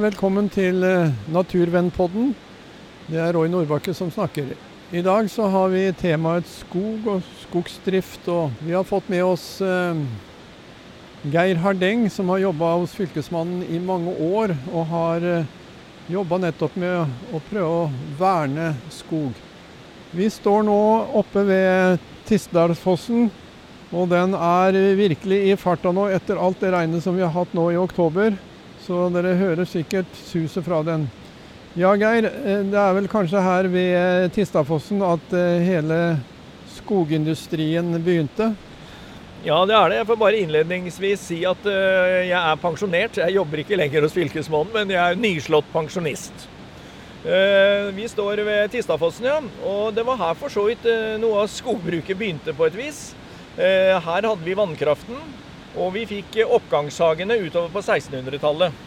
Velkommen til eh, Naturvennpodden. Det er Roy Nordbakke som snakker. I dag så har vi temaet skog og skogsdrift, og vi har fått med oss eh, Geir Hardeng, som har jobba hos Fylkesmannen i mange år, og har eh, jobba nettopp med å prøve å verne skog. Vi står nå oppe ved Tistedalsfossen, og den er virkelig i farta nå etter alt det regnet som vi har hatt nå i oktober. Så dere hører sikkert suset fra den. Ja, Geir. Eh, det er vel kanskje her ved Tistafossen at eh, hele skogindustrien begynte? Ja, det er det. Jeg får bare innledningsvis si at jeg er pensjonert. Jeg jobber ikke lenger hos Fylkesmannen, men jeg er nyslått pensjonist. Vi står ved Tistafossen, ja. Og det var her for så vidt noe av skogbruket begynte på et vis. her hadde vi vannkraften. Og vi fikk oppgangshagene utover på 1600-tallet.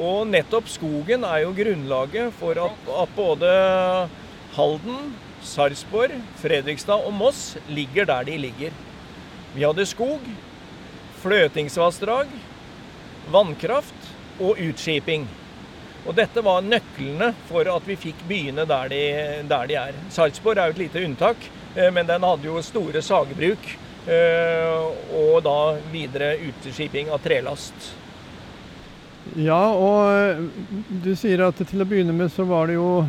Og nettopp skogen er jo grunnlaget for at, at både Halden, Sarpsborg, Fredrikstad og Moss ligger der de ligger. Vi hadde skog, fløtingsvassdrag, vannkraft og utskiping. Og dette var nøklene for at vi fikk byene der de, der de er. Sarpsborg er jo et lite unntak, eh, men den hadde jo store sagbruk og da videre utskiping av trelast. Ja, og eh, du sier at til å begynne med så var det jo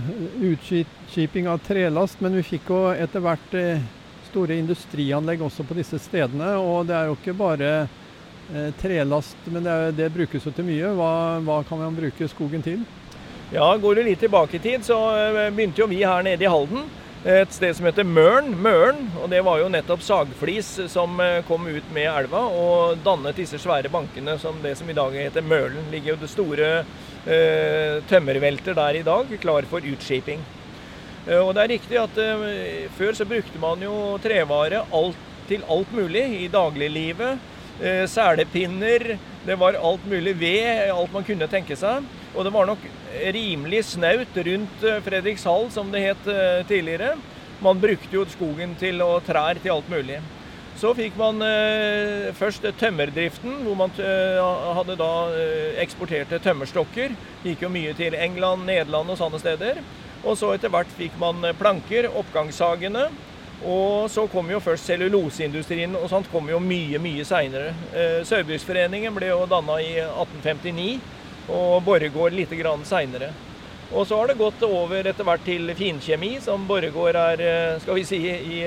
utskiping av trelast, men vi fikk jo etter hvert eh, store industrianlegg også på disse stedene. Og det er jo ikke bare trelast, men det, er, det brukes jo til mye. Hva, hva, kan man bruke skogen til? Ja, Går du litt tilbake i tid, så begynte jo vi her nede i Halden et sted som heter Møren. Møren, og det var jo nettopp sagflis som eh, kom ut med elva og dannet disse svære bankene som det som i dag heter Mølen. ligger jo det store eh, tømmervelter der i dag, klar for utskiping. Eh, og det er riktig at eh, før så brukte man jo trevare alt, til alt mulig i dagliglivet. Eh, selepinner, det var alt mulig ved, alt man kunne tenke seg. Og det var nok rimelig snaut rundt eh, Fredrikshall, som det het eh, tidligere. Man brukte jo skogen til og trær til alt mulig. Så fikk man eh, først tømmerdriften, hvor man eh, hadde da eh, eksporterte tømmerstokker. Gikk jo mye til England, Nederland og sånne steder. Og så etter hvert fikk man planker, oppgangshagene. Og så kom jo først celluloseindustrien, og sånt kom jo mye, mye seinere. Eh, Saugbrugsforeningen ble jo danna i 1859 og Borregaard litt seinere. Og så har det gått over etter hvert til finkjemi, som Borregaard er eh, skal vi si, i,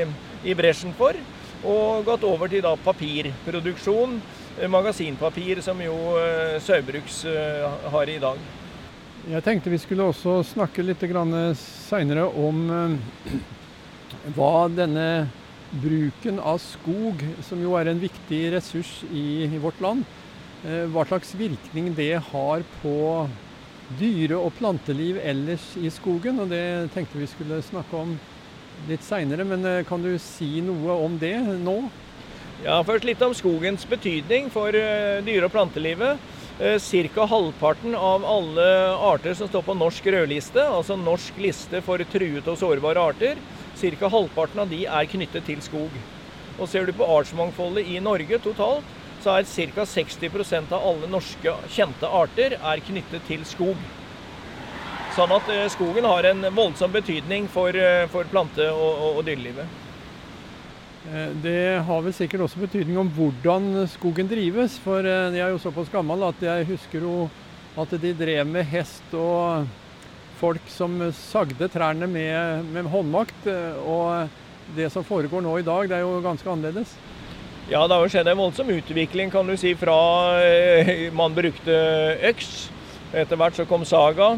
i bresjen for. Og gått over til da papirproduksjon, eh, magasinpapir, som jo uh, Saugbrugs har i dag. Jeg tenkte vi skulle også snakke litt seinere om hva denne bruken av skog, som jo er en viktig ressurs i, vårt land, Eh, hva slags virkning det har på dyre- og planteliv ellers i skogen. og Det tenkte vi skulle snakke om litt seinere, men eh, kan du si noe om det nå? Ja, Først litt om skogens betydning for eh, dyre- og plantelivet. Ca. halvparten av alle arter som står på norsk rødliste, altså norsk liste for truet og sårbare arter, ca. halvparten av de er knyttet til skog. Og Ser du på artsmangfoldet i Norge totalt, så er ca. 60% av alle norske kjente arter er knyttet til skog. Sånn at eh, skogen har en voldsom betydning for, eh, for plante- og, og, og dyrelivet. Eh, det har vel sikkert også betydning om hvordan skogen drives. For jeg er jo såpass gammel at jeg husker jo at de drev med hest og folk som sagde trærne med, med håndmakt. Og det som foregår nå i dag, det er jo ganske annerledes. Ja, det har skjedd en voldsom utvikling, kan du si, fra eh, man brukte øks. Etter hvert så kom saga.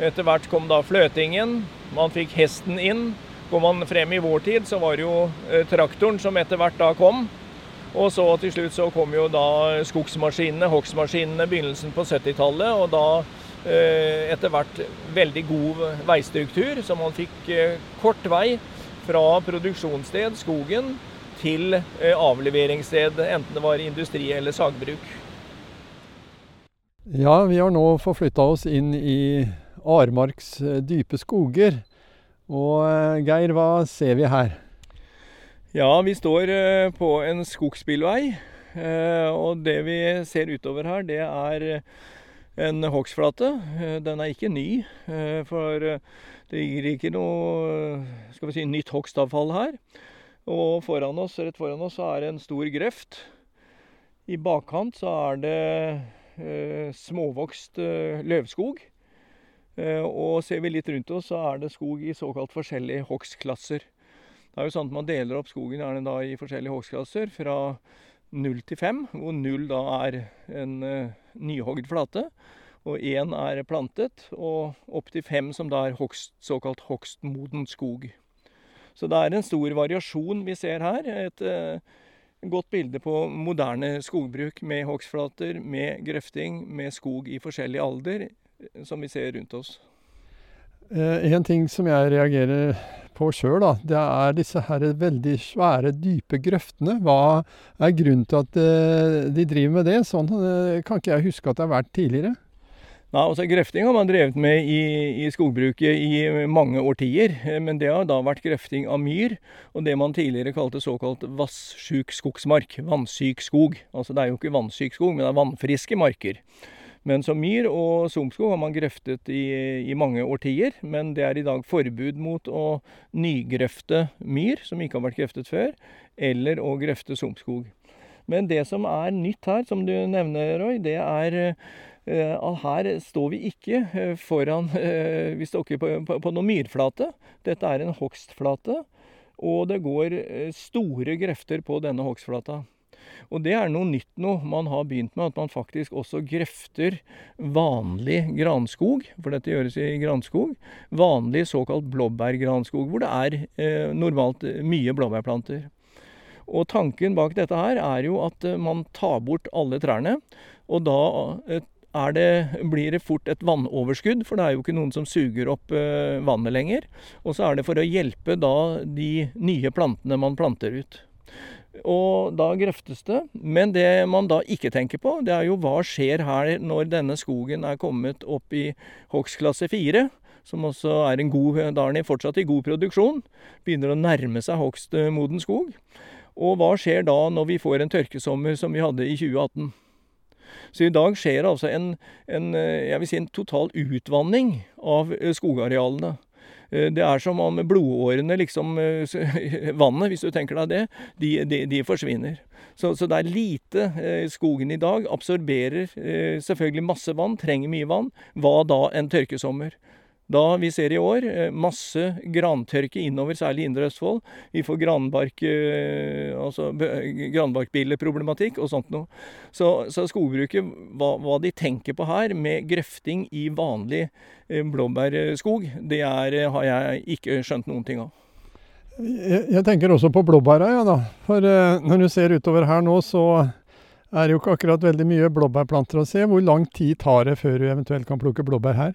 Etter hvert kom da fløtingen. Man fikk hesten inn. Går man frem i vår tid, så var det jo eh, traktoren som etter hvert da kom. Og så til slutt så kom jo da skogsmaskinene, hogstmaskinene, begynnelsen på 70-tallet. Og da eh, etter hvert veldig god veistruktur, så man fikk kort vei fra produksjonssted, skogen, til eh, avleveringssted, enten det var industri eller sagbruk. Ja, vi har nå forflytta oss inn i Armarks eh, dype skoger. Og eh, Geir, hva ser vi her? Ja, vi står på en skogsbilvei. Og det vi ser utover her, det er en hogstflate. Den er ikke ny, for det ligger ikke noe skal vi si, nytt hogstavfall her. Og foran oss, rett foran oss så er det en stor grøft. I bakkant så er det eh, småvokst eh, løvskog. Eh, og ser vi litt rundt oss, så er det skog i såkalt forskjellige hogstklasser. Det er jo sånn at Man deler opp skogen gjerne da i forskjellige hogstklasser, fra null til fem, hvor null da er en uh, nyhogd flate, og én er plantet, og opp til fem som da er hogst, såkalt hogstmoden skog. Så det er en stor variasjon vi ser her. Et uh, godt bilde på moderne skogbruk med hogstflater, med grøfting, med skog i forskjellig alder, som vi ser rundt oss. Eh, en ting som jeg reagerer på sjøl, det er disse her veldig svære, dype grøftene. Hva er grunnen til at eh, de driver med det? Sånn eh, kan ikke jeg huske at det har vært tidligere. Nei, altså Grøfting har man drevet med i, i, skogbruket i mange årtier. Men det har da vært grøfting av myr, og det man tidligere kalte såkalt vasssyk skogsmark. Vannsyk skog. Altså det er jo ikke vannsyk skog, men det er vannfriske marker. Men som myr og sumpskog har man grøftet i, i, mange årtier. Men det er i dag forbud mot å nygrøfte myr, som ikke har vært grøftet før, eller å grøfte sumpskog. Men det som er nytt her, som du nevner, Roy, det er eh, her står vi ikke eh, foran eh, Vi står ikke på, på, på noen myrflate. Dette er en hogstflate. Og det går store grøfter på denne hogstflata. Og det er noe nytt nå. Man har begynt med at man faktisk også grøfter vanlig granskog, for dette gjøres i granskog. Vanlig såkalt blåbærgranskog, hvor det er eh, normalt mye blåbærplanter. Og tanken bak dette her er jo at eh, man tar bort alle trærne, og da eh, det, blir det fort et vannoverskudd, for det er jo ikke noen som suger opp eh, vannet lenger. Og så er det for å hjelpe da de nye plantene man planter ut. Og da grøftes det. Men det man da ikke tenker på, det er jo hva skjer her når denne skogen er kommet opp i hogstklasse 4, som også er en god, da er den fortsatt i god produksjon. Begynner å nærme seg hogstmoden skog. Og hva skjer da når vi får en tørkesommer som vi hadde i 2018? Så i dag skjer det altså en, en, jeg vil si en total utvanning av skogarealene. Eh, det er som om blodårene, liksom eh, Vannet, hvis du tenker deg det, de, de, de forsvinner. Så, så, det er lite. Eh, skogen i dag absorberer selvfølgelig masse vann, trenger mye vann. Hva da en tørkesommer? Da vi ser i år eh, masse grantørke innover, særlig Indre Østfold. Vi får granbark, eh, altså granbarkbilleproblematikk og sånt noe. Så, så skogbruket, hva, hva, de tenker på her med grøfting i vanlig eh, blåbærskog, det er, har jeg ikke skjønt noen ting av. Jeg, tenker også på blåbæra, ja da. For når du ser utover her nå, så er det jo ikke akkurat veldig mye blåbærplanter å se. Hvor lang tid tar det før du eventuelt kan plukke blåbær her?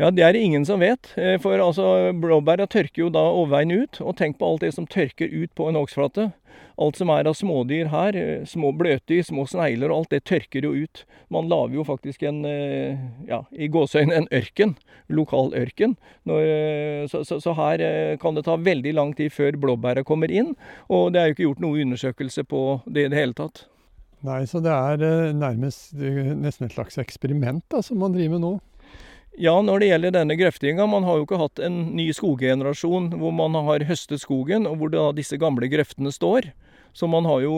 Ja, Det er det ingen som vet. Eh, for altså, blåbæra tørker jo da overveien ut. Og tenk på alt det som tørker ut på en hogstflate. Alt som er av smådyr her, eh, små bløtdyr, små snegler og alt, det tørker jo ut. Man lager jo faktisk en, eh, ja, i gåseøynene en ørken. Lokal ørken. Når, så, så, så, her kan det ta veldig lang tid før blåbæra kommer inn. Og det er jo ikke gjort noe undersøkelse på det i det hele tatt. Nei, så det er nærmest nesten et slags eksperiment da, som man driver med nå? Ja, når det gjelder denne grøftinga, man har jo ikke hatt en ny skoggenerasjon hvor man har høstet skogen, og hvor da disse gamle grøftene står. Så man har jo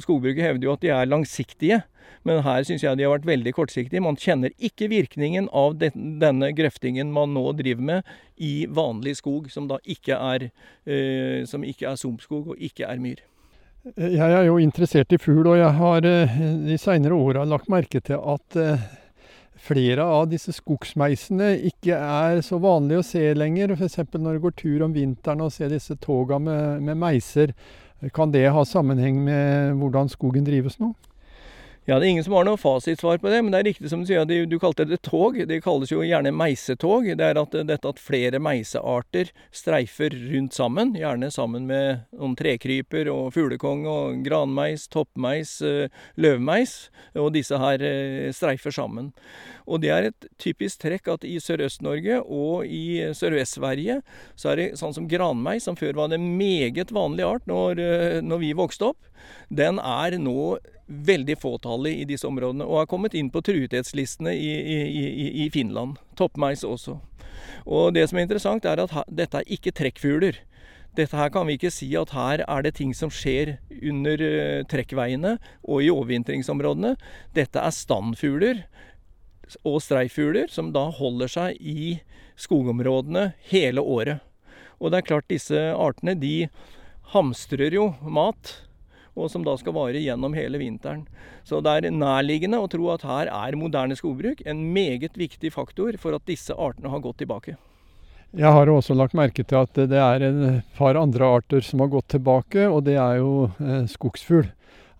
Skogbruket hevder jo at de er langsiktige, men her syns jeg de har vært veldig kortsiktige. Man kjenner ikke virkningen av denne grøftingen man nå driver med i vanlig skog, som da ikke er, eh, som ikke er sumpskog og ikke er myr. Jeg er jo interessert i fugl, og jeg har eh, de seinere åra lagt merke til at eh, flere av disse skogsmeisene ikke er så vanlige å se lenger. F.eks. når det går tur om vinteren og ser disse toga med, med meiser. Kan det ha sammenheng med hvordan skogen drives nå? Ja, Det er ingen som har noe fasitsvar på det, men det er riktig som du sier, du, kalte det tog. Det kalles jo gjerne meisetog. Det er at, dette at flere meisearter streifer rundt sammen, gjerne sammen med noen trekryper og fuglekong og granmeis, toppmeis, eh, løvmeis. Og disse her eh, streifer sammen. Og det er et typisk trekk at i Sørøst-Norge og i Sørvest-Sverige så er det sånn som granmeis, som før var en meget vanlig art når, eh, når vi vokste opp, den er nå veldig fåtallig i disse områdene, og har kommet inn på truethetslistene i, i, i, i Finland. Toppmeis også. Og det som er interessant, er at dette er ikke trekkfugler. Dette her kan vi ikke si at her er det ting som skjer under uh, trekkveiene og i overvintringsområdene. Dette er standfugler og streifugler som da holder seg i skogområdene hele året. Og det er klart disse artene de hamstrer jo mat og som da skal vare gjennom hele vinteren. Så det er nærliggende å tro at her er moderne skogbruk en meget viktig faktor for at disse artene har gått tilbake. Jeg har også lagt merke til at det er en par andre arter som har gått tilbake, og det er jo eh, skogsfugl.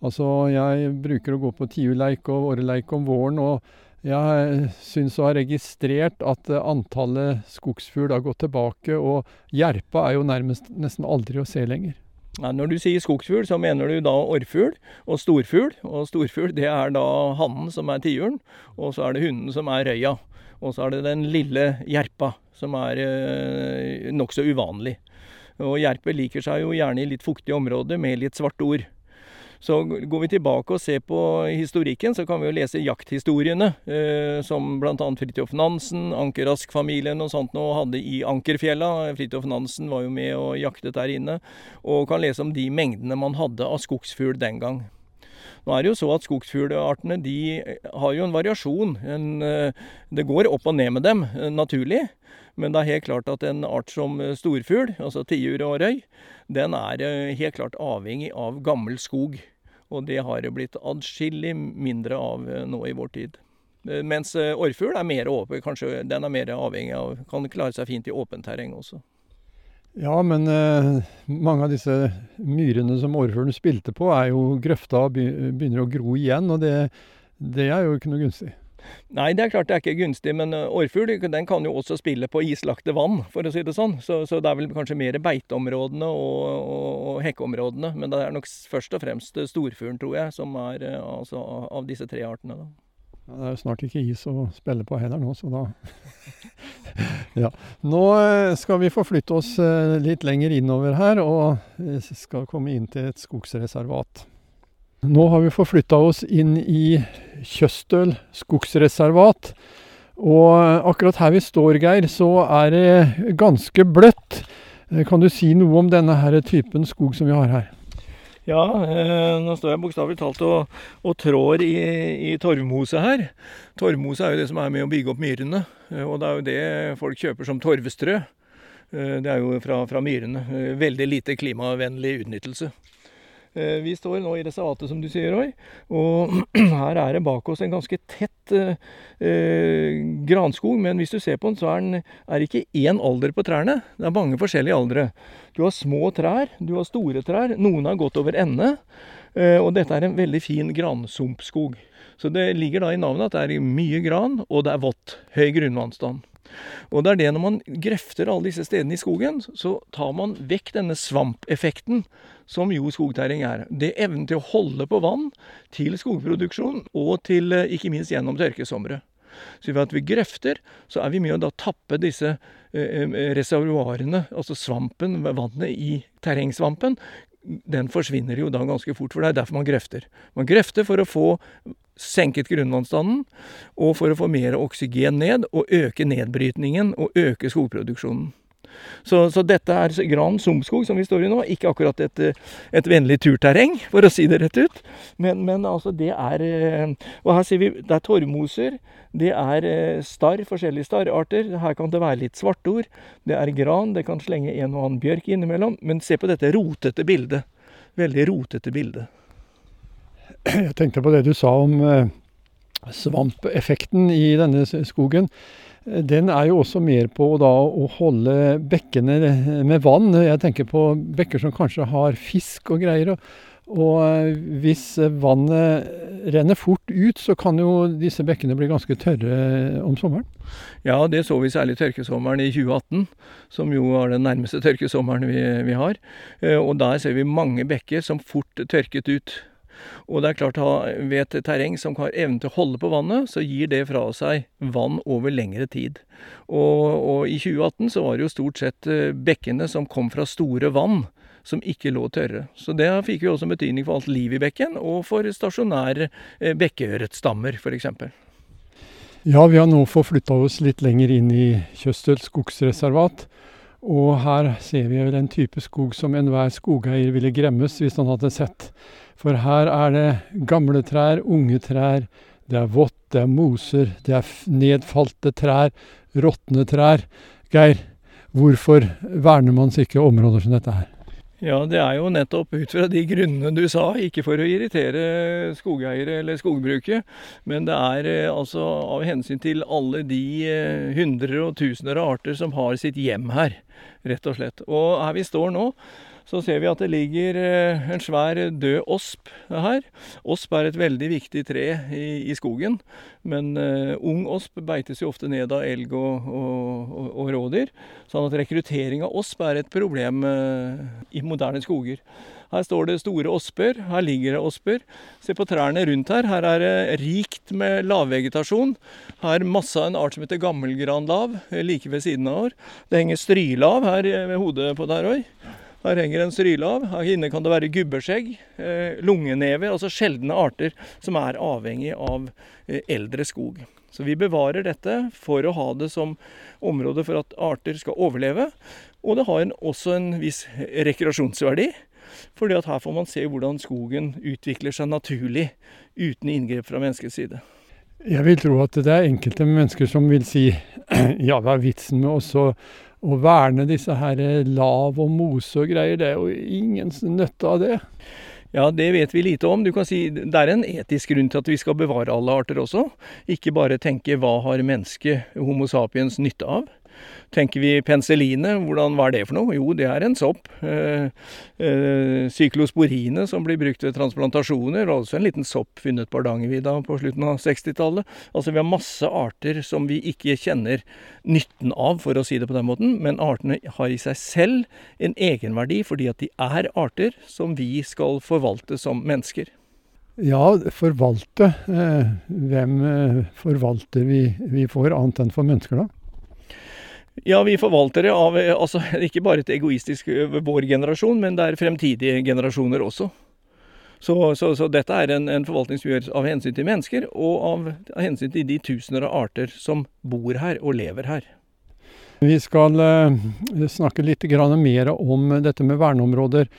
Altså, jeg bruker å gå på tiurleik og åreleik om våren, og jeg syns å ha registrert at antallet skogsfugl har gått tilbake, og jerpa er jo nærmest nesten aldri å se lenger. Ja, når du sier skogsfugl, så mener du da orrfugl og storfugl. Og storfugl det er da hannen som er tiuren, og så er det hunden som er røya. Og så er det den lille jerpa, som er eh, nokså uvanlig. Og jerpe liker seg jo gjerne i litt fuktige områder med litt svarte ord. Så går vi tilbake og ser på historikken, så kan vi jo lese jakthistoriene, eh, som bl.a. Fridtjof Nansen, Ankerrask-familien og sånt nå hadde i Ankerfjella. Fridtjof Nansen var jo med og jaktet der inne, og kan lese om de mengdene man hadde av skogsfugl den gang. Nå er det jo så at Skogsfuglartene de har jo en variasjon. En, eh, det går opp og ned med dem, eh, naturlig. Men det er helt klart at en art som storfugl, altså tiur og røy, den er helt klart avhengig av gammel skog. Og det har det blitt adskillig mindre av eh, nå i vår tid. Eh, mens eh, orrfugl er mer åpen, kanskje den er mer avhengig av Kan klare seg fint i åpent terreng også. Ja, men eh, mange av disse myrene som orrfuglen spilte på, er jo grøfta og begynner å gro igjen. Og det, det er jo ikke noe gunstig. Nei, det er klart det er ikke gunstig, men orrfugl eh, den kan jo også spille på islagte vann, for å si det sånn. Så, så det er vel kanskje mer beiteområdene og, og, og, hekkeområdene. Men det er nok først og fremst storfuglen, tror jeg, som er eh, altså, av disse tre artene. da. Ja, det er jo snart ikke is å spille på heller nå, så da Ja. Nå eh, skal vi forflytte oss litt lenger innover her, og skal komme inn til et skogsreservat. Nå har vi forflytta oss inn i Kjøstøl skogsreservat. Og akkurat her vi står, Geir, så er det ganske bløtt. Kan du si noe om denne her typen skog som vi har her? Ja, eh, nå står jeg bokstavelig talt og, og trår i, i torvmose her. Torvmose er jo det som er med å bygge opp myrene. Eh, og det er jo det folk kjøper som torvestrø. Eh, det er jo fra, fra myrene. Eh, veldig lite klimavennlig utnyttelse. Eh, vi står nå i reservatet, som du sier, Roy. Og her er det bak oss en ganske tett eh, eh, granskog. Men hvis du ser på den, så er det ikke én alder på trærne. Det er mange forskjellige aldre. Du har små trær, du har store trær. Noen har gått over ende. Eh, og dette er en veldig fin gransumpskog. Så det ligger da i navnet at det er mye gran, og det er vått. Høy grunnvannstand. Og det er det når man grøfter alle disse stedene i skogen, så tar man vekk denne svampeffekten som jo skogtæring er. Det er evnen til å holde på vann til skogproduksjon, og til eh, ikke minst gjennom tørkesomre. Så ved at vi grøfter, så er vi med å da tappe disse eh, eh, reservoarene, altså svampen, vannet i terrengsvampen, den forsvinner jo da ganske fort, for det er derfor man grøfter. Man grøfter for å få senket grunnvannstanden, og for å få mer oksygen ned, og øke nedbrytningen og øke skogproduksjonen. Så, så, dette er Gran sumpskog som vi står i nå. Ikke akkurat et, et vennlig turterreng, for å si det rett ut. Men, men, altså, det er eh, Og her ser vi det er torvmoser. Det er eh, starr, forskjellige starrarter. Her kan det være litt svartord. Det er gran. Det kan slenge en og annen bjørk innimellom. Men se på dette rotete bildet. Veldig rotete bilde. Jeg tenkte på det du sa om eh, svampeffekten i denne skogen den er jo også mer på da, å holde bekkene med vann. Jeg tenker på bekker som kanskje har fisk og greier. Og eh, hvis vannet renner fort ut, så kan jo disse bekkene bli ganske tørre om sommeren. Ja, det så vi særlig tørkesommeren i 2018, som jo var den nærmeste tørkesommeren vi, vi har. Eh, og der ser vi mange bekker som fort tørket ut. Og det er klart, ved et terreng som har evnen til å holde på vannet, så gir det fra seg vann over lengre tid. Og, og i 2018 så var det jo stort sett eh, bekkene som kom fra store vann, som ikke lå tørre. Så det fikk jo også betydning for alt liv i bekken, og for stasjonære eh, bekkeørretstammer f.eks. Ja, vi har nå forflytta oss litt lenger inn i Kjøstøl skogsreservat. Og her ser vi vel en type skog som enhver skogeier ville gremmes hvis han hadde sett. For her er det gamle trær, unge trær, det er vått, det er moser, det er nedfalte trær, råtne trær. Geir, hvorfor verner man ikke områder som dette her? Ja, det er jo nettopp ut fra de grunnene du sa. Ikke for å irritere skogeiere eller skogbruket, men det er eh, altså av hensyn til alle de hundrer hundre og tusener av arter som har sitt hjem her, rett og slett. Og her vi står nå, så ser vi at det ligger eh, en svær død osp her. Osp er et veldig viktig tre i, i skogen, men uh, ung osp beites jo ofte ned av elg og, og, og, og rådyr. Sånn at rekruttering av osp er et problem uh, i moderne skoger. Her står det store osper, her ligger det osper. Se på trærne rundt her. Her er det rikt med lavvegetasjon. Her er masse av en art som heter gammelgranlav like ved siden av her. Det henger strylav her ved hodet på der òg. Her henger en strylav. Her inne kan det være gubbeskjegg, eh, lungenever, altså sjeldne arter som er avhengig av eh, eldre skog. Så vi bevarer dette for å ha det som område for at arter skal overleve. Og det har en, også en viss rekreasjonsverdi. fordi at her får man se hvordan skogen utvikler seg naturlig uten inngrep fra menneskets side. Jeg vil tro at det er enkelte mennesker som vil si ja, hva er vitsen med også å verne disse her lav og mose og greier, det er jo ingen nytte av det. Ja, det vet vi lite om. Du kan si Det er en etisk grunn til at vi skal bevare alle arter også. Ikke bare tenke hva har mennesket, Homo sapiens, nytte av. Tenker vi penicilline, hvordan, hva er det for noe? Jo, det er en sopp. Eh, eh, Syklosporine som blir brukt ved transplantasjoner, også en liten sopp funnet på Hardangervidda på slutten av 60-tallet. Altså vi har masse arter som vi ikke kjenner nytten av, for å si det på den måten. Men artene har i seg selv en egenverdi fordi at de er arter som vi skal forvalte som mennesker. Ja, forvalte. Eh, hvem eh, forvalter vi, vi for, annet enn for mennesker, da? Ja, vi forvalter det av altså, ikke bare et egoistisk vår generasjon, men det er fremtidige generasjoner også. Så, så, så dette er en, en, forvaltning som gjøres av hensyn til mennesker, og av, av, hensyn til de tusener av arter som bor her og lever her. Vi skal uh, snakke litt mer om dette med verneområder.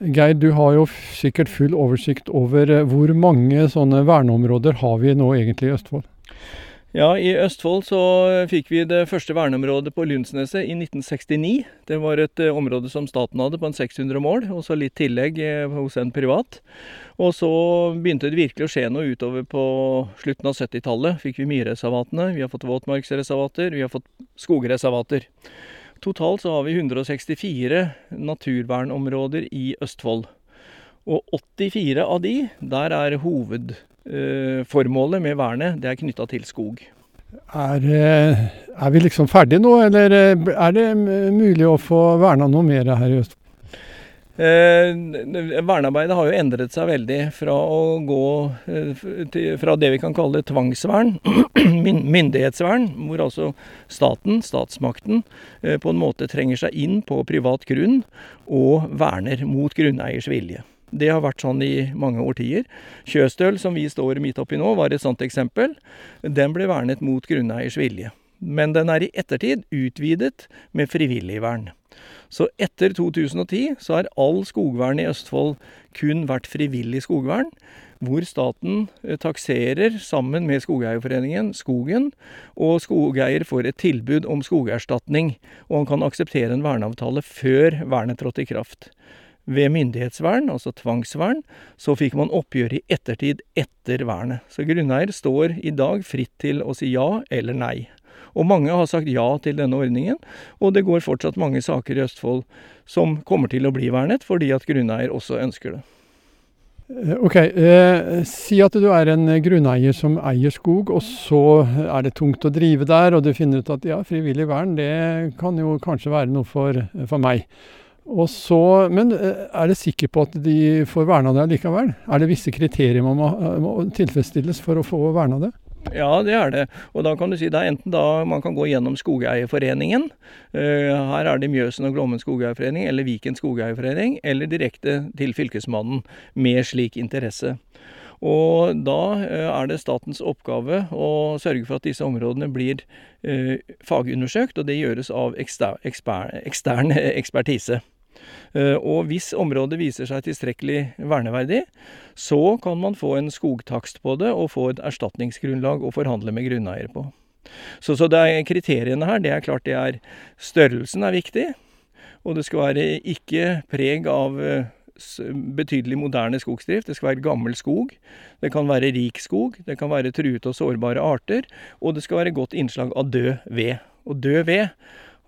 Geir, du har jo sikkert full oversikt over hvor mange sånne verneområder har vi nå egentlig i Østfold? Ja, I Østfold så fikk vi det første verneområdet på Lundsneset i 1969. Det var et eh, område som staten hadde på en 600 mål, og så litt tillegg eh, hos en privat. Og så begynte det virkelig å skje noe utover på slutten av 70-tallet. Fikk vi myrreservatene, vi har fått våtmarksreservater, vi har fått skogreservater. Totalt så har vi 164 naturvernområder i Østfold. Og 84 av de, der er hoved Eh, formålet med vernet det er knytta til skog. Er, er, vi liksom ferdige nå, eller eh, er det mulig å få verna noe mer her i Østfold? Eh, vernearbeidet har jo endret seg veldig fra å gå eh, til, fra det vi kan kalle tvangsvern, myndighetsvern, hvor altså staten, statsmakten, eh, på en måte trenger seg inn på privat grunn og verner mot grunneiers vilje. Det har vært sånn i mange årtier. Kjøstøl, som vi står midt oppi nå, var et sånt eksempel. Den ble vernet mot grunneiers vilje. Men den er i ettertid utvidet med frivillig vern. Så etter 2010 så har all skogvern i Østfold kun vært frivillig skogvern, hvor staten eh, takserer sammen med Skogeierforeningen skogen, og skogeier får et tilbud om skogerstatning, og han kan akseptere en verneavtale før vernet trådte i kraft. Ved myndighetsvern, altså tvangsvern, så fikk man oppgjør i ettertid etter vernet. Så grunneier står i dag fritt til å si ja eller nei. Og mange har sagt ja til denne ordningen, og det går fortsatt mange saker i Østfold som kommer til å bli vernet, fordi at grunneier også ønsker det. Eh, ok, eh, Si at du er en grunneier som eier skog, og så er det tungt å drive der, og du finner ut at ja, frivillig vern det kan jo kanskje være noe for, for meg. Så, men eh, er det sikker på at de får verna det likevel? Er det visse kriterier man må, må tilfredsstilles for å få verna det? Ja, det er det. Og da kan du si det er enten da man kan gå gjennom Skogeierforeningen. Her er det Mjøsen og Glommen skogeierforening eller Viken skogeierforening, eller direkte til Fylkesmannen med slik interesse. Og da er det statens oppgave å sørge for at disse områdene blir fagundersøkt, og det gjøres av ekstern ekspertise. Og hvis området viser seg tilstrekkelig verneverdig, så kan man få en skogtakst på det og få et erstatningsgrunnlag å forhandle med grunneier på. Så, så er kriteriene her, det er klart det er Størrelsen er viktig, og det skal være ikke preg av betydelig moderne skogsdrift. Det skal være gammel skog. Det kan være rik skog. Det kan være truete og sårbare arter. Og det skal være godt innslag av død ved. Og død ved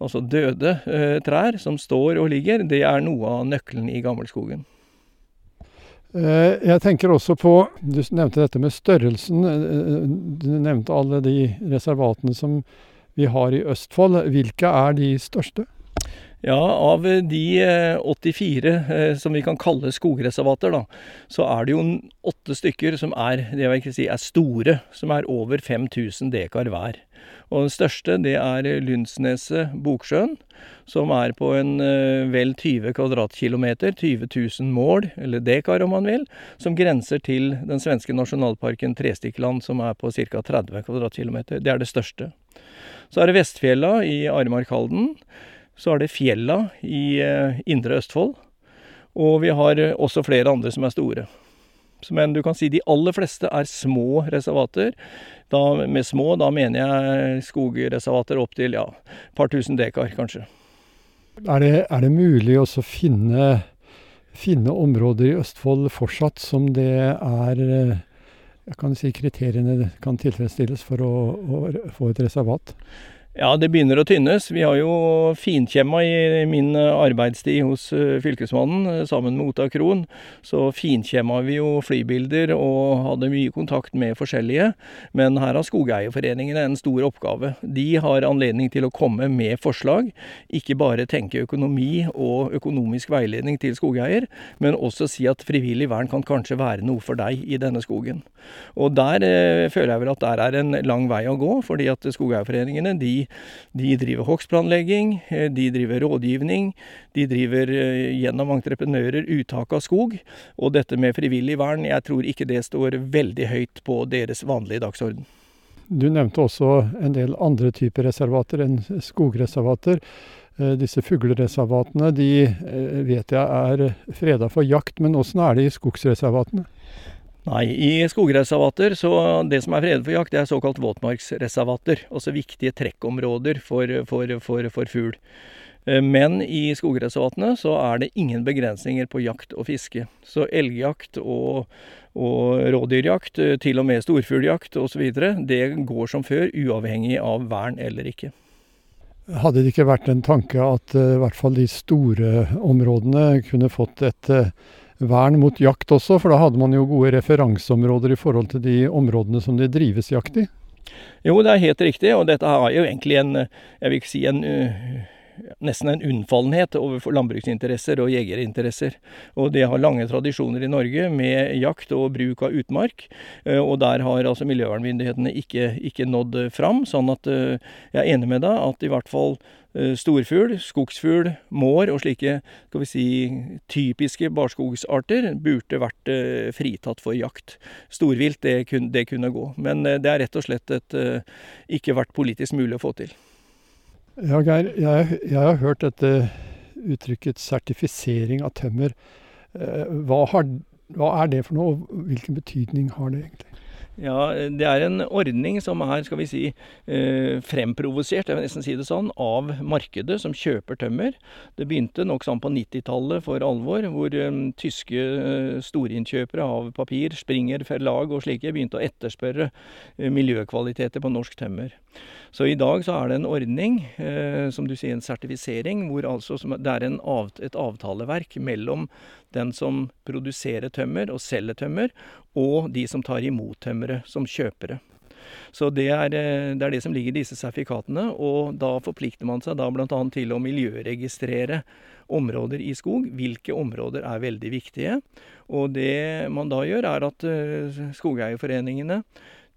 altså døde eh, trær som står og ligger, det er noe av nøkkelen i gammelskogen. Eh, jeg tenker også på Du nevnte dette med størrelsen. Eh, du nevnte alle de reservatene som vi har i Østfold. Hvilke er de største? Ja, av de 84 som vi kan kalle skogreservater, da, så er det jo åtte stykker som er, det vil ikke si, er store. Som er over 5000 dekar hver. Og den største det er Lundsneset Boksjøen, som er på en vel 20 kvadratkilometer, 20 000 mål, eller dekar om man vil, som grenser til den svenske nasjonalparken Trestikkland, som er på ca. 30 kvadratkilometer. Det er det største. Så er det Vestfjella i Aremark-Halden. Så er det Fjella i Indre Østfold. Og vi har også flere andre som er store. Men du kan si de aller fleste er små reservater. Da, med små, da mener jeg skogreservater opp til ja, et par tusen dekar, kanskje. Er det, er det mulig å finne, finne, områder i Østfold fortsatt som det er jeg kan si kriteriene kan tilfredsstilles for å, å få et reservat? Ja, det begynner å tynnes. Vi har jo finkjemma i min arbeidstid hos Fylkesmannen sammen med Ota Krohn. Så finkjemma vi jo flybilder og hadde mye kontakt med forskjellige. Men her har skogeierforeningene en stor oppgave. De har anledning til å komme med forslag. Ikke bare tenke økonomi og økonomisk veiledning til skogeier, men også si at frivillig vern kan kanskje være noe for deg i denne skogen. Og der eh, føler jeg vel at der er en lang vei å gå, fordi at skogeierforeningene de de driver hogstplanlegging, de driver rådgivning, de driver gjennom entreprenører uttak av skog. Og dette med frivillig vern, jeg tror ikke det står veldig høyt på deres vanlige dagsorden. Du nevnte også en del andre typer reservater enn skogreservater. Disse fuglereservatene de vet jeg er freda for jakt, men åssen er det i skogsreservatene? Nei, i skogreservater så det som er fredet for jakt, det er såkalt våtmarksreservater. Altså viktige trekkområder for, for, for, for fugl. Men i skogreservatene så er det ingen begrensninger på jakt og fiske. Så elgjakt og, og rådyrjakt, til og med storfugljakt osv., det går som før, uavhengig av vern eller ikke. Hadde det ikke vært en tanke at i hvert fall de store områdene kunne fått et vern mot jakt også, for da hadde man jo gode referanseområder i forhold til de områdene som det drives jakt i? Jo, det er helt riktig, og dette har jo egentlig en, jeg vil ikke si en nesten en unnfallenhet overfor landbruksinteresser og jegerinteresser. Og det har lange tradisjoner i Norge med jakt og bruk av utmark. Og der har altså miljøvernmyndighetene ikke, ikke nådd fram. Sånn at jeg er enig med deg at i hvert fall storfugl, skogsfugl, mår og slike skal vi si, typiske barskogsarter burde vært fritatt for jakt. Storvilt, det kunne, det kunne gå. Men det er rett og slett et, ikke vært politisk mulig å få til. Ja, Geir. Jeg, jeg har hørt dette uttrykket 'sertifisering av tømmer'. Hva, har, hva er det for noe, og hvilken betydning har det egentlig? Ja, Det er en ordning som er skal vi si, fremprovosert jeg vil nesten si det sånn, av markedet som kjøper tømmer. Det begynte nok sånn på 90-tallet for alvor, hvor tyske storinnkjøpere av papir, Springer, Verlag og slike begynte å etterspørre miljøkvaliteter på norsk tømmer. Så i dag så er det en ordning, som du sier, en sertifisering, hvor altså det er en, et avtaleverk mellom den som produserer tømmer og selger tømmer, og de som tar imot tømmeret som kjøpere. Så det er, det er, det som ligger i disse sertifikatene, og da forplikter man seg da bl.a. til å miljøregistrere områder i skog. Hvilke områder er veldig viktige. Og det man da gjør, er at skogeierforeningene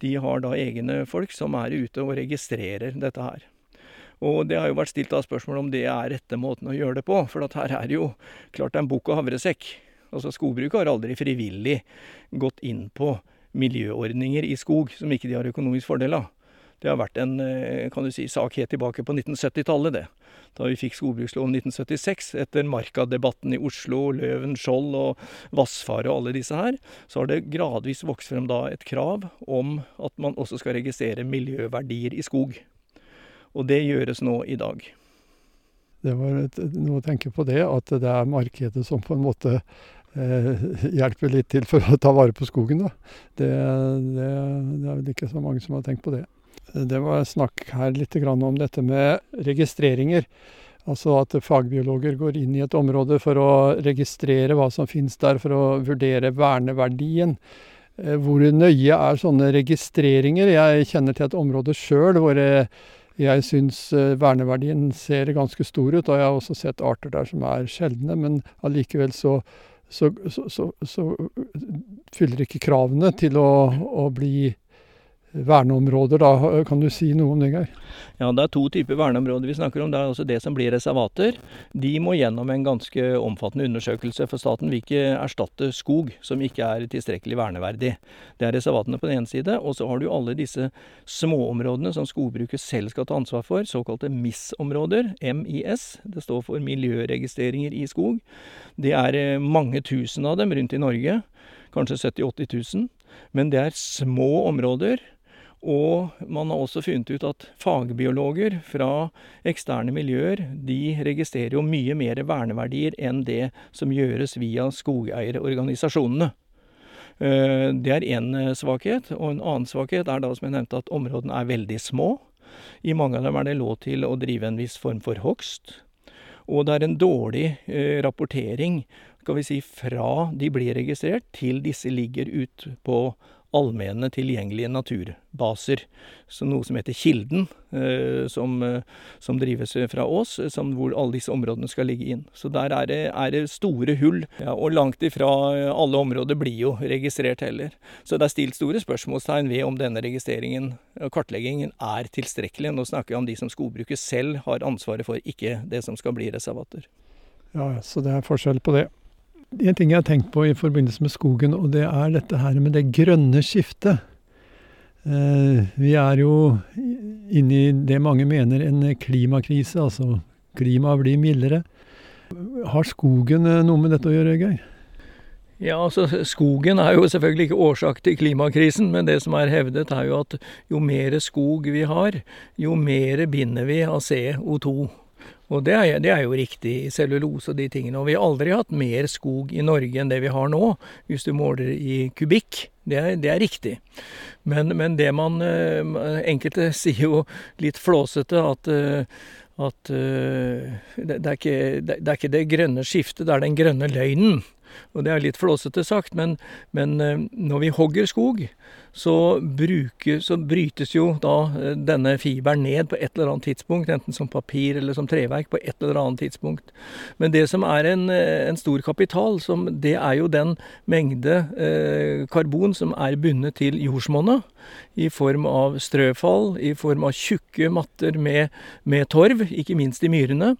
de har da egne folk som er ute og registrerer dette her. Og det har jo vært stilt av spørsmål om det er rette måten å gjøre det på. For at her er det jo klart det er en bukk og havresekk. Altså Skogbruket har aldri frivillig gått inn på miljøordninger i skog som ikke de har økonomisk fordel av. Det har vært en eh, kan du si, sak helt tilbake på 1970-tallet, det. Da vi fikk skogbruksloven 1976, etter Marka-debatten i Oslo, Løven, Skjold og Vassfaret og alle disse her, så har det gradvis vokst frem da et krav om at man også skal registrere miljøverdier i skog. Og det gjøres nå i dag. Det var noe å tenke på det, at det er markedet som på en måte eh, hjelper litt til for å ta vare på skogen. Da. Det, det, det er vel ikke så mange som har tenkt på det. Det var snakk her litt om dette med registreringer. Altså at fagbiologer går inn i et område for å registrere hva som finnes der, for å vurdere verneverdien. Eh, hvor nøye er sånne registreringer? Jeg kjenner til et område sjøl hvor jeg syns eh, verneverdien ser ganske stor ut. Og jeg har også sett arter der som er sjeldne, men allikevel så, så, så, så fyller ikke kravene til å, å bli verneområder, da. Kan du si noe om det, Geir? Ja, Det er to typer verneområder vi snakker om. Det er altså det som blir reservater. De må gjennom en ganske omfattende undersøkelse, for staten vil ikke erstatte skog som ikke er tilstrekkelig verneverdig. Det er reservatene på den ene side, og så har du alle disse småområdene som skogbruket selv skal ta ansvar for, såkalte MIS-områder. MIS. Det står for miljøregistreringer i skog. Det er eh, mange tusen av dem rundt i Norge. Kanskje 70 000-80 000. Men det er små områder og man har også funnet ut at fagbiologer fra eksterne miljøer de registrerer jo mye mer verneverdier enn det som gjøres via skogeierorganisasjonene. Eh, det er én eh, svakhet. Og en annen svakhet er da, som jeg nevnte, at områdene er veldig små. I mange av dem er det lov til å drive en viss form for hogst. Og det er en dårlig eh, rapportering skal vi si, fra de blir registrert, til disse ligger ute på allmenne, tilgjengelige naturbaser. Så noe som heter Kilden, eh, som, eh, som, drives fra Ås, som, hvor alle disse områdene skal ligge inn. Så der er det, er det store hull, ja, og langt ifra alle områder blir jo registrert heller. Så det er stilt store spørsmålstegn ved om denne registreringen og kartleggingen er tilstrekkelig. Nå snakker vi om de som skogbruket selv har ansvaret for, ikke det som skal bli reservater. Ja, så det er forskjell på det en ting jeg har tenkt på i forbindelse med skogen, og det er dette her med det grønne skiftet. Eh, vi er jo inne i det mange mener en klimakrise, altså klimaet blir mildere. Har skogen eh, noe med dette å gjøre, Geir? Ja, altså Skogen er jo selvfølgelig ikke årsak til klimakrisen, men det som er hevdet er jo at jo mer skog vi har, jo mer binder vi av CO2. Og det er, det er, jo riktig, cellulose og de tingene. Og vi har aldri hatt mer skog i Norge enn det vi har nå, hvis du måler i kubikk. Det er, det er riktig. Men, men, det man eh, Enkelte sier jo litt flåsete at, eh, at eh, det, er ikke, det, er ikke det grønne skiftet, det er den grønne løgnen. Og det er litt flåsete sagt, men, men eh, når vi hogger skog, så, bruker, så, brytes jo da eh, denne fiberen ned på et eller annet tidspunkt, enten som papir eller som treverk, på et eller annet tidspunkt. Men det som er en, eh, en stor kapital, som, det er jo den mengde eh, karbon som er bundet til jordsmonnet, i form av strøfall, i form av tjukke matter med, med torv, ikke minst i myrene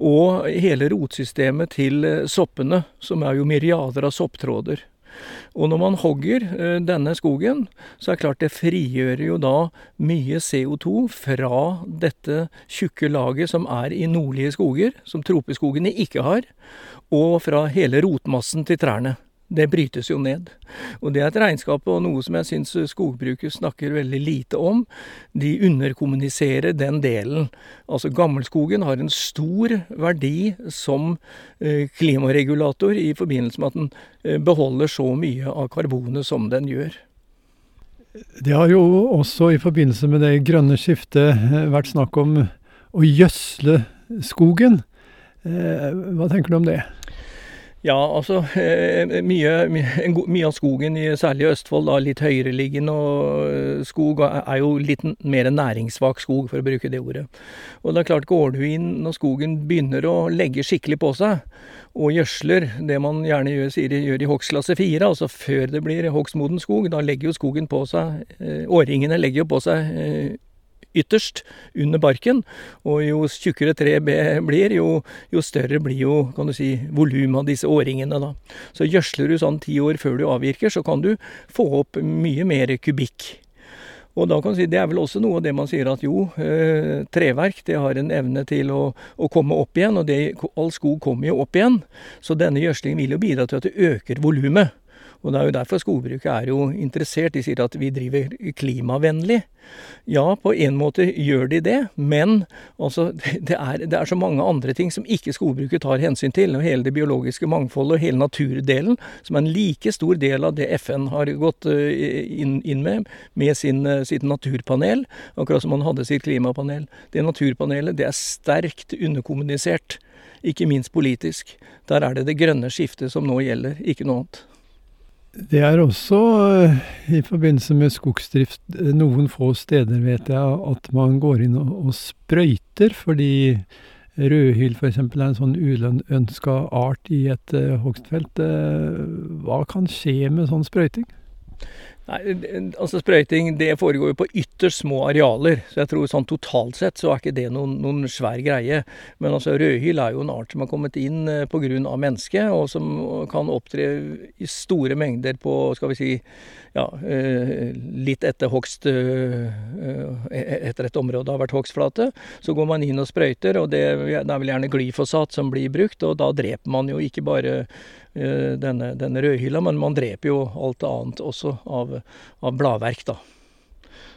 og hele rotsystemet til eh, soppene, som er jo myriader av sopptråder. Og når man hogger eh, denne skogen, så er det klart det frigjør jo da mye CO2 fra dette tjukke laget som er i nordlige skoger, som tropeskogene ikke har, og fra hele rotmassen til trærne det brytes jo ned. Og det er et regnskap og noe som jeg syns skogbruket snakker veldig lite om. De underkommuniserer den delen. Altså gammelskogen har en stor verdi som eh, klimaregulator i forbindelse med at den eh, beholder så mye av karbonet som den gjør. Det har jo også i forbindelse med det grønne skiftet eh, vært snakk om å gjødsle skogen. Hva tenker du om det? Ja, altså eh, mye, mye, mye, av skogen, særlig i Østfold, da, litt høyereliggende og skog, er jo litt mer næringssvak skog, for å bruke det ordet. Og det er klart, går du inn når skogen begynner å legge skikkelig på seg, og gjødsler, det man gjerne gjør, sier, gjør i hogstklasse fire, altså før det blir hogstmoden skog, da legger jo skogen på seg Årringene legger jo på seg ytterst under barken. Og jo tjukkere treet blir, jo, jo, større blir jo kan du si, volumet av disse årringene. Da. Så gjødsler du sånn ti år før du avvirker, så kan du få opp mye mer kubikk. Og da kan du si, Det er vel også noe av det man sier at jo, eh, treverk det har en evne til å, å komme opp igjen. Og det, all skog kommer jo opp igjen. Så denne gjødslingen vil jo bidra til at det øker volumet. Og det er jo derfor skogbruket er jo interessert. De sier at vi driver klimavennlig. Ja, på en måte gjør de det, men altså, det, er, det er så mange andre ting som ikke skogbruket tar hensyn til. Og hele det biologiske mangfoldet og hele naturdelen, som er en like stor del av det FN har gått eh, inn, inn med, med sin, eh, sitt naturpanel, akkurat som man hadde sitt klimapanel. Det naturpanelet det er sterkt underkommunisert, ikke minst politisk. Der er det det grønne skiftet som nå gjelder, ikke noe annet. Det er også eh, i forbindelse med skogsdrift eh, noen få steder, vet jeg, at man går inn og, og sprøyter, fordi rødhyll f.eks. er en sånn uønska art i et uh, hogstfelt. hva kan skje med sånn sprøyting? Nei, altså Sprøyting det foregår jo på ytterst små arealer. Så jeg tror sånn totalt sett så er ikke det noen, noen svær greie. Men altså rødhyl er jo en art som har kommet inn eh, pga. mennesket, og som kan opptre i store mengder på skal vi si, ja, eh, litt etter hogst eh, Etter et område har vært hogstflate. Så går man inn og sprøyter, og det, det er vel gjerne glyfosat som blir brukt. Og da dreper man jo ikke bare denne, denne rødhylla, men man dreper jo alt annet også av, av bladverk, da.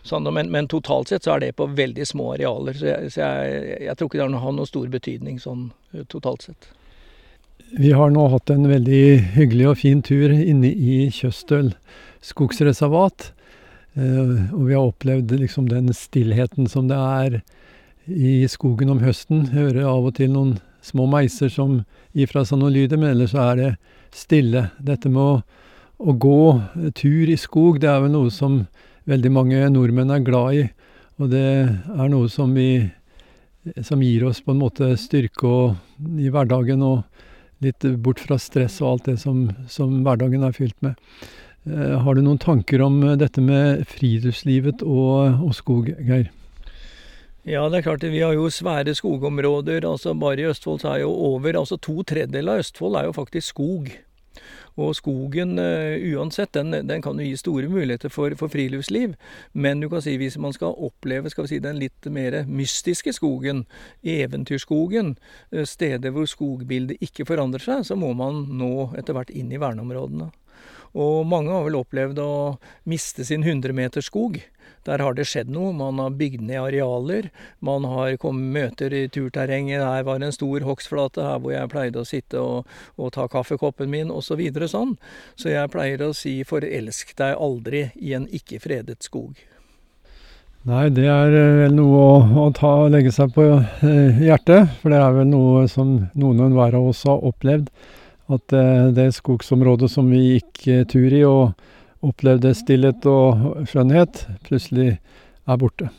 Sånn, men, men, totalt sett så er det på veldig små arealer, så jeg, så jeg, jeg tror ikke det har noen stor betydning sånn eh, totalt sett. Vi har nå hatt en veldig hyggelig og fin tur inne i Kjøstøl skogsreservat. Eh, og vi har opplevd liksom den stillheten som det er i skogen om høsten. Hører av og til noen små meiser som gir fra seg noen lyder, men ellers så er det stille. Dette med å, å, gå tur i skog, det er vel noe som veldig mange nordmenn er glad i. Og det er noe som, vi, som gir oss på en måte styrke og, i hverdagen, og litt bort fra stress og alt det som, som hverdagen er fylt med. Eh, har du noen tanker om dette med friluftslivet og, og skog, Geir? Ja, det er klart. Vi har jo svære skogområder. altså Bare i Østfold så er jo over altså To tredjedeler av Østfold er jo faktisk skog. Og skogen uh, uansett, den, den, kan jo gi store muligheter for, for, friluftsliv. Men du kan si hvis man skal oppleve skal si, den litt mer mystiske skogen, eventyrskogen, uh, steder hvor skogbildet ikke forandrer seg, så må man nå etter hvert inn i verneområdene. Og mange har vel opplevd å miste sin 100-meterskog. Der har det skjedd noe. Man har bygd ned arealer. Man har kommet møter i turterrenget. Her var en stor hogstflate, her hvor jeg pleide å sitte og, og ta kaffekoppen min, osv. Så videre, sånn. Så jeg pleier å si 'forelsk deg aldri i en ikke-fredet skog'. Nei, det er eh, vel noe å, å ta, legge seg på eh, hjertet. For det er vel noe som noen og enhver av oss har opplevd. At eh, det skogsområdet som vi gikk tur i og opplevde stillhet og skjønnhet, plutselig er borte.